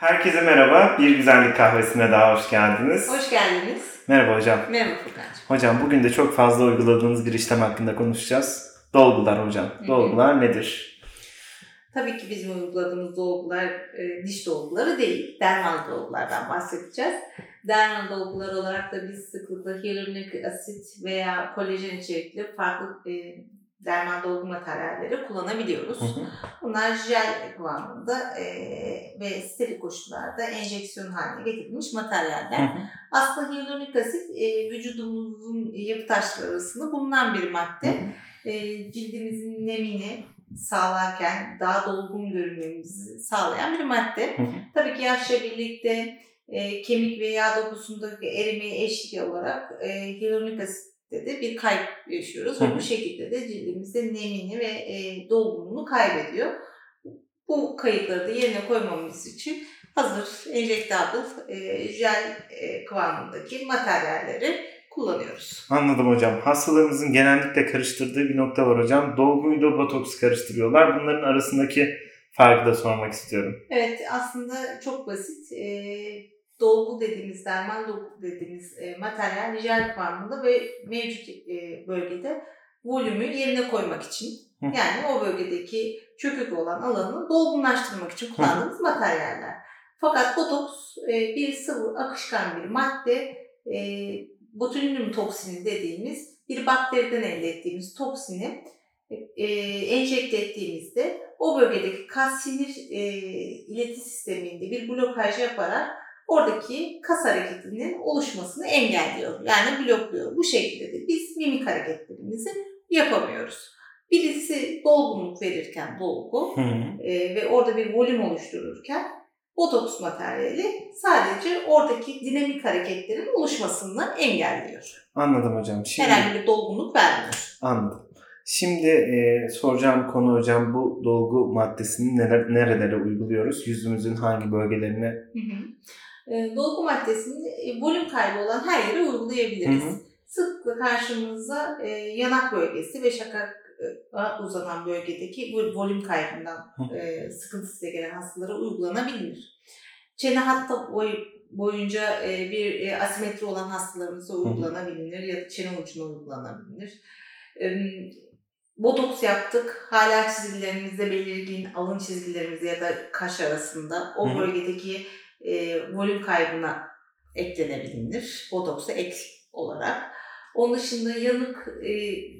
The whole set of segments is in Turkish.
Herkese merhaba. Bir güzellik kahvesine daha hoş geldiniz. Hoş geldiniz. Merhaba hocam. Merhaba Furkan'cığım. Hocam bugün de çok fazla uyguladığınız bir işlem hakkında konuşacağız. Dolgular hocam. Dolgular nedir? Tabii ki bizim uyguladığımız dolgular e, diş dolguları değil. Dermal dolgulardan bahsedeceğiz. Dermal dolgular olarak da biz sıklıkla hyaluronik asit veya kolajen içerikli farklı e, dermal dolgu materyalleri kullanabiliyoruz. Hı hı. Bunlar jel kıvamında e, ve steril koşullarda enjeksiyon haline getirilmiş materyaller. Hı hı. Aslında hyaluronik asit e, vücudumuzun yapı taşları arasında bulunan bir madde. E, cildimizin nemini sağlarken daha dolgun görünmemizi sağlayan bir madde. Hı hı. Tabii ki yaşla birlikte e, kemik ve yağ dokusundaki erimeye eşlik olarak e, hyaluronik asitte de bir kayıp yaşıyoruz. Ve bu şekilde de cildimizde nemini ve e, dolgunluğunu kaybediyor. Bu kayıpları da yerine koymamız için hazır enjektable e, jel e, kıvamındaki materyalleri kullanıyoruz. Anladım hocam. Hastalarımızın genellikle karıştırdığı bir nokta var hocam. Dolguyla botoks karıştırıyorlar. Bunların arasındaki farkı da sormak istiyorum. Evet aslında çok basit. E, dolgu dediğimiz, dermal dolgu dediğimiz e, materyal jel kıvamında ve mevcut e, bölgede volümü yerine koymak için. Hı. Yani o bölgedeki çökük olan alanı dolgunlaştırmak için kullandığımız materyaller. Fakat botoks e, bir sıvı, akışkan bir madde. E, botulinum toksini dediğimiz bir bakteriden elde ettiğimiz toksini e, enjekte ettiğimizde o bölgedeki kas sinir e, ileti sisteminde bir blokaj yaparak oradaki kas hareketinin oluşmasını engelliyor. Yani blokluyor. Bu şekilde de biz mimik hareketlerimizi yapamıyoruz. Birisi dolgunluk verirken dolgu e, ve orada bir volüm oluştururken botoks materyali sadece oradaki dinamik hareketlerin oluşmasını engelliyor. Anladım hocam. Şimdi Herhangi bir dolgunluk vermiyor. anladım. Şimdi e, soracağım konu hocam bu dolgu maddesini neler, nerelere uyguluyoruz? Yüzümüzün hangi bölgelerine? Hı hı. E, dolgu maddesini e, volüm kaybı olan her yere uygulayabiliriz. Hı hı. Sıklıkla karşımıza e, yanak bölgesi ve şakak e, uzanan bölgedeki volüm kaybından Hı. e, sıkıntısıyla gelen hastalara uygulanabilir. Çene hatta boy, boyunca e, bir e, asimetri olan hastalarımıza uygulanabilir ya da çene ucuna uygulanabilir. E, botoks yaptık. Hala çizgilerimizde belirgin alın çizgilerimiz ya da kaş arasında o Hı hı. bölgedeki e, volüm kaybına eklenebilir. Botoksa ek olarak. Onun dışında yanık e,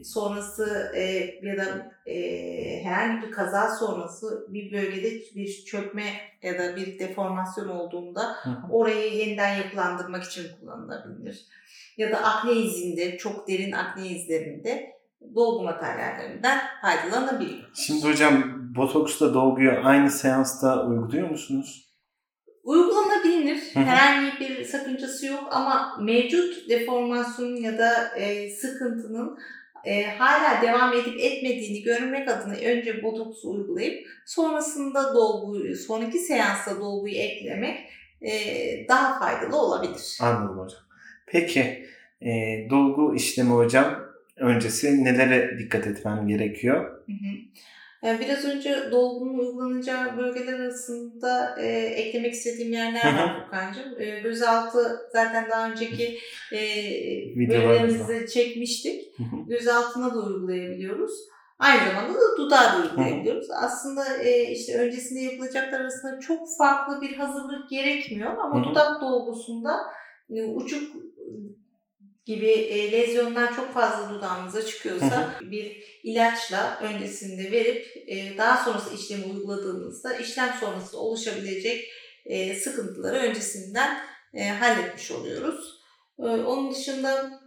sonrası e, ya da e, herhangi bir kaza sonrası bir bölgede bir çökme ya da bir deformasyon olduğunda orayı yeniden yapılandırmak için kullanılabilir. Ya da akne izinde, çok derin akne izlerinde dolgu materyallerinden faydalanabiliyor. Şimdi hocam botoksla dolguyu aynı seansta uyguluyor musunuz? Uygulanabilir. Herhangi bir sakıncası yok ama mevcut deformasyonun ya da e, sıkıntının e, hala devam edip etmediğini görmek adına önce botoksu uygulayıp sonrasında dolguyu, sonraki seansta dolguyu eklemek e, daha faydalı olabilir. Anladım hocam. Peki e, dolgu işlemi hocam öncesi nelere dikkat etmem gerekiyor? Hı hı. Yani biraz önce dolgunun uygulanacağı bölgeler arasında e, eklemek istediğim yerler var Furkan'cığım. E, gözaltı zaten daha önceki e, bölümlerimizde çekmiştik. Hı hı. Gözaltına da uygulayabiliyoruz. Aynı zamanda da dudağa da uygulayabiliyoruz. Aslında e, işte öncesinde yapılacaklar arasında çok farklı bir hazırlık gerekmiyor ama Hı hı. dudak dolgusunda e, uçuk gibi e, lezyonlar çok fazla dudağımıza çıkıyorsa bir ilaçla öncesinde verip e, daha sonrası işlemi uyguladığımızda işlem sonrası oluşabilecek e, sıkıntıları öncesinden e, halletmiş oluyoruz. E, onun dışında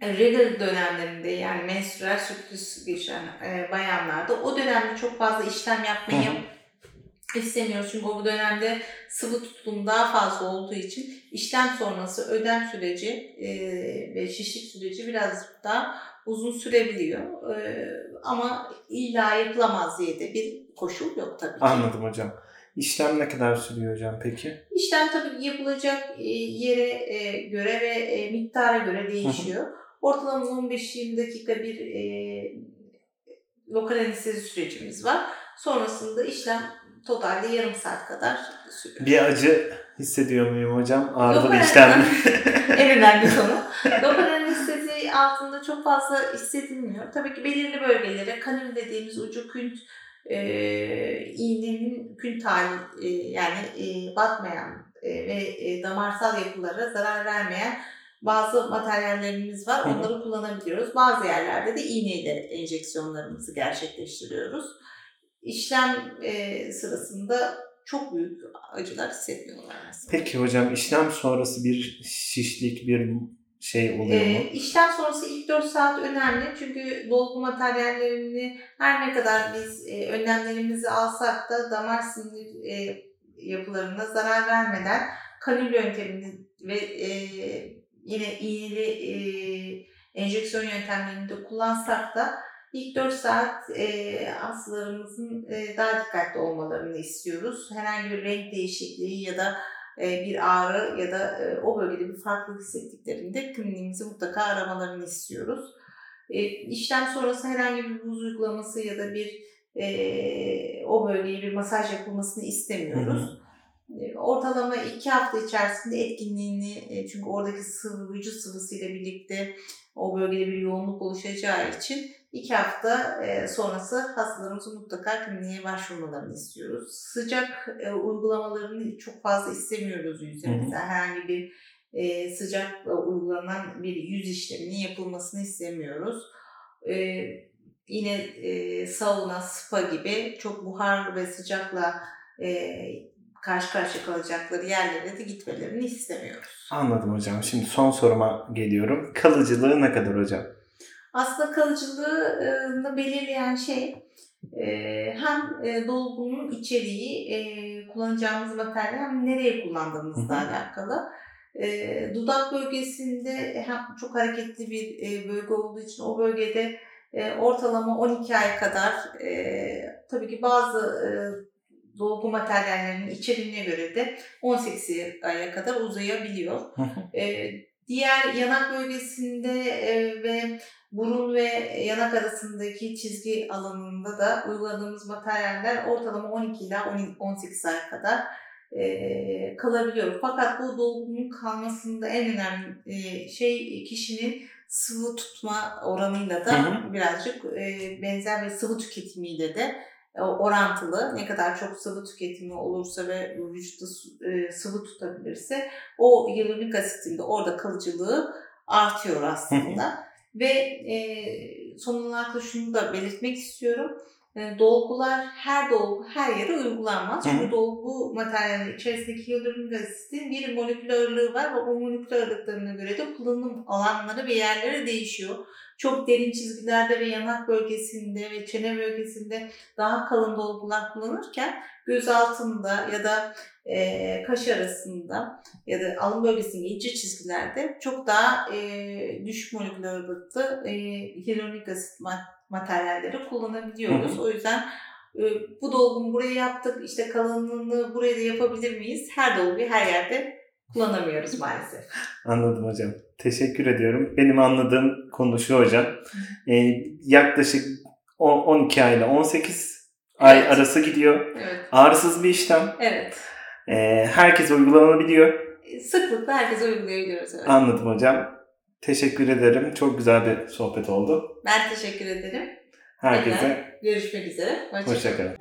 e, regl dönemlerinde yani menstrual süklüs geçen e, bayanlarda o dönemde çok fazla işlem yapmayı istemiyoruz. Çünkü o dönemde sıvı tutulum daha fazla olduğu için işlem sonrası ödem süreci e, ve şişlik süreci biraz daha uzun sürebiliyor. E, ama illa yapılamaz diye de bir koşul yok tabii ki. Anladım hocam. İşlem ne kadar sürüyor hocam peki? İşlem tabii yapılacak e, yere e, göre ve e, miktara göre değişiyor. Ortalama 15-20 dakika bir e, lokal anestezi sürecimiz var. Sonrasında işlem totalde yarım saat kadar sürüyor. Bir acı hissediyor muyum hocam? Ağrılı bir işlem mi? en önemli konu. Dopa anestezi altında çok fazla hissedilmiyor. Tabii ki belirli bölgelere kanül dediğimiz ucu künt e, iğnenin künt hali e, yani e, batmayan e, ve e, damarsal yapılara zarar vermeyen bazı materyallerimiz var. Onları kullanabiliyoruz. Bazı yerlerde de iğneyle enjeksiyonlarımızı gerçekleştiriyoruz. İşlem e, sırasında çok büyük acılar hissetmiyorlar aslında. Peki hocam işlem sonrası bir şişlik, bir şey oluyor mu? Ee, işlem sonrası ilk 4 saat önemli çünkü dolgu materyallerini her ne kadar biz e, önlemlerimizi alsak da damar sinir e, yapılarına zarar vermeden kanül yöntemini ve e, yine iğneli e, enjeksiyon yöntemlerini de kullansak da ilk 4 saat e, hastalarımızın e, daha dikkatli olmalarını istiyoruz. Herhangi bir renk değişikliği ya da e, bir ağrı ya da e, o bölgede bir farklılık hissettiklerinde kliniğimizi mutlaka aramalarını istiyoruz. E, işlem sonrası herhangi bir buz uygulaması ya da bir e, o bölgeye bir masaj yapılmasını istemiyoruz. E, Ortalama iki hafta içerisinde etkinliğini e, çünkü oradaki sıvı, vücut sıvısıyla birlikte o bölgede bir yoğunluk oluşacağı için iki hafta e, sonrası hastalarımızın mutlaka kliniğe başvurmalarını istiyoruz. Sıcak e, uygulamalarını çok fazla istemiyoruz yüzümüze. Herhangi bir e, sıcak uygulanan bir yüz işleminin yapılmasını istemiyoruz. Yine sauna, spa gibi çok buhar ve sıcakla karşı karşıya kalacakları yerlere de gitmelerini istemiyoruz. Anladım hocam. Şimdi son soruma geliyorum. Kalıcılığı ne kadar hocam? Aslında kalıcılığını belirleyen şey e, hem e, dolgunun içeriği, e, kullanacağımız materyal hem nereye kullandığımızla alakalı. Dudak bölgesinde hem çok hareketli bir bölge olduğu için o bölgede ortalama 12 ay kadar tabii ki bazı dolgu materyallerinin içeriğine göre de 18 aya kadar uzayabiliyor. Diğer yanak bölgesinde ve burun ve yanak arasındaki çizgi alanında da uyguladığımız materyaller ortalama 12 ila 18 ay kadar e, kalabiliyor. Fakat bu dolgunun kalmasında en önemli e, şey kişinin sıvı tutma oranıyla da Hı hı. birazcık e, benzer ve sıvı tüketimiyle de e, orantılı. Ne kadar çok sıvı tüketimi olursa ve vücutta e, sıvı tutabilirse o hyaluronik asitin de orada kalıcılığı artıyor aslında. Ve e, son olarak da şunu da belirtmek istiyorum. E, dolgular, her dolgu her yere uygulanmaz. Çünkü dolgu materyalinin içerisindeki hyaluronik asitin bir molekül ağırlığı var ve o molekül ağırlıklarına göre de kullanım alanları ve yerleri değişiyor. Çok derin çizgilerde ve yanak bölgesinde ve çene bölgesinde daha kalın dolgular kullanırken göz altında ya da e, kaş arasında ya da alın bölgesinin ince çizgilerde çok daha e, düşük molekül ağırlıklı e, hyaluronik asit ma- materyalleri kullanabiliyoruz. Hı hı. O yüzden e, bu dolgumu buraya yaptık, işte kalınlığını buraya da yapabilir miyiz? Her dolguyu her yerde kullanamıyoruz maalesef. Anladım hocam. Teşekkür ediyorum. Benim anladığım konu şu hocam. Ee, yaklaşık on- 12 ay ile 18 ay Evet. arası gidiyor. Evet. Ağrısız bir işlem. Evet. Ee, herkes uygulanabiliyor. Sıklıkla herkese uygulayabiliyoruz. Evet. Anladım hocam. Teşekkür ederim. Çok güzel bir sohbet oldu. Ben teşekkür ederim. Herkese Görüşmek üzere. Hoşça kalın. hoşçakalın.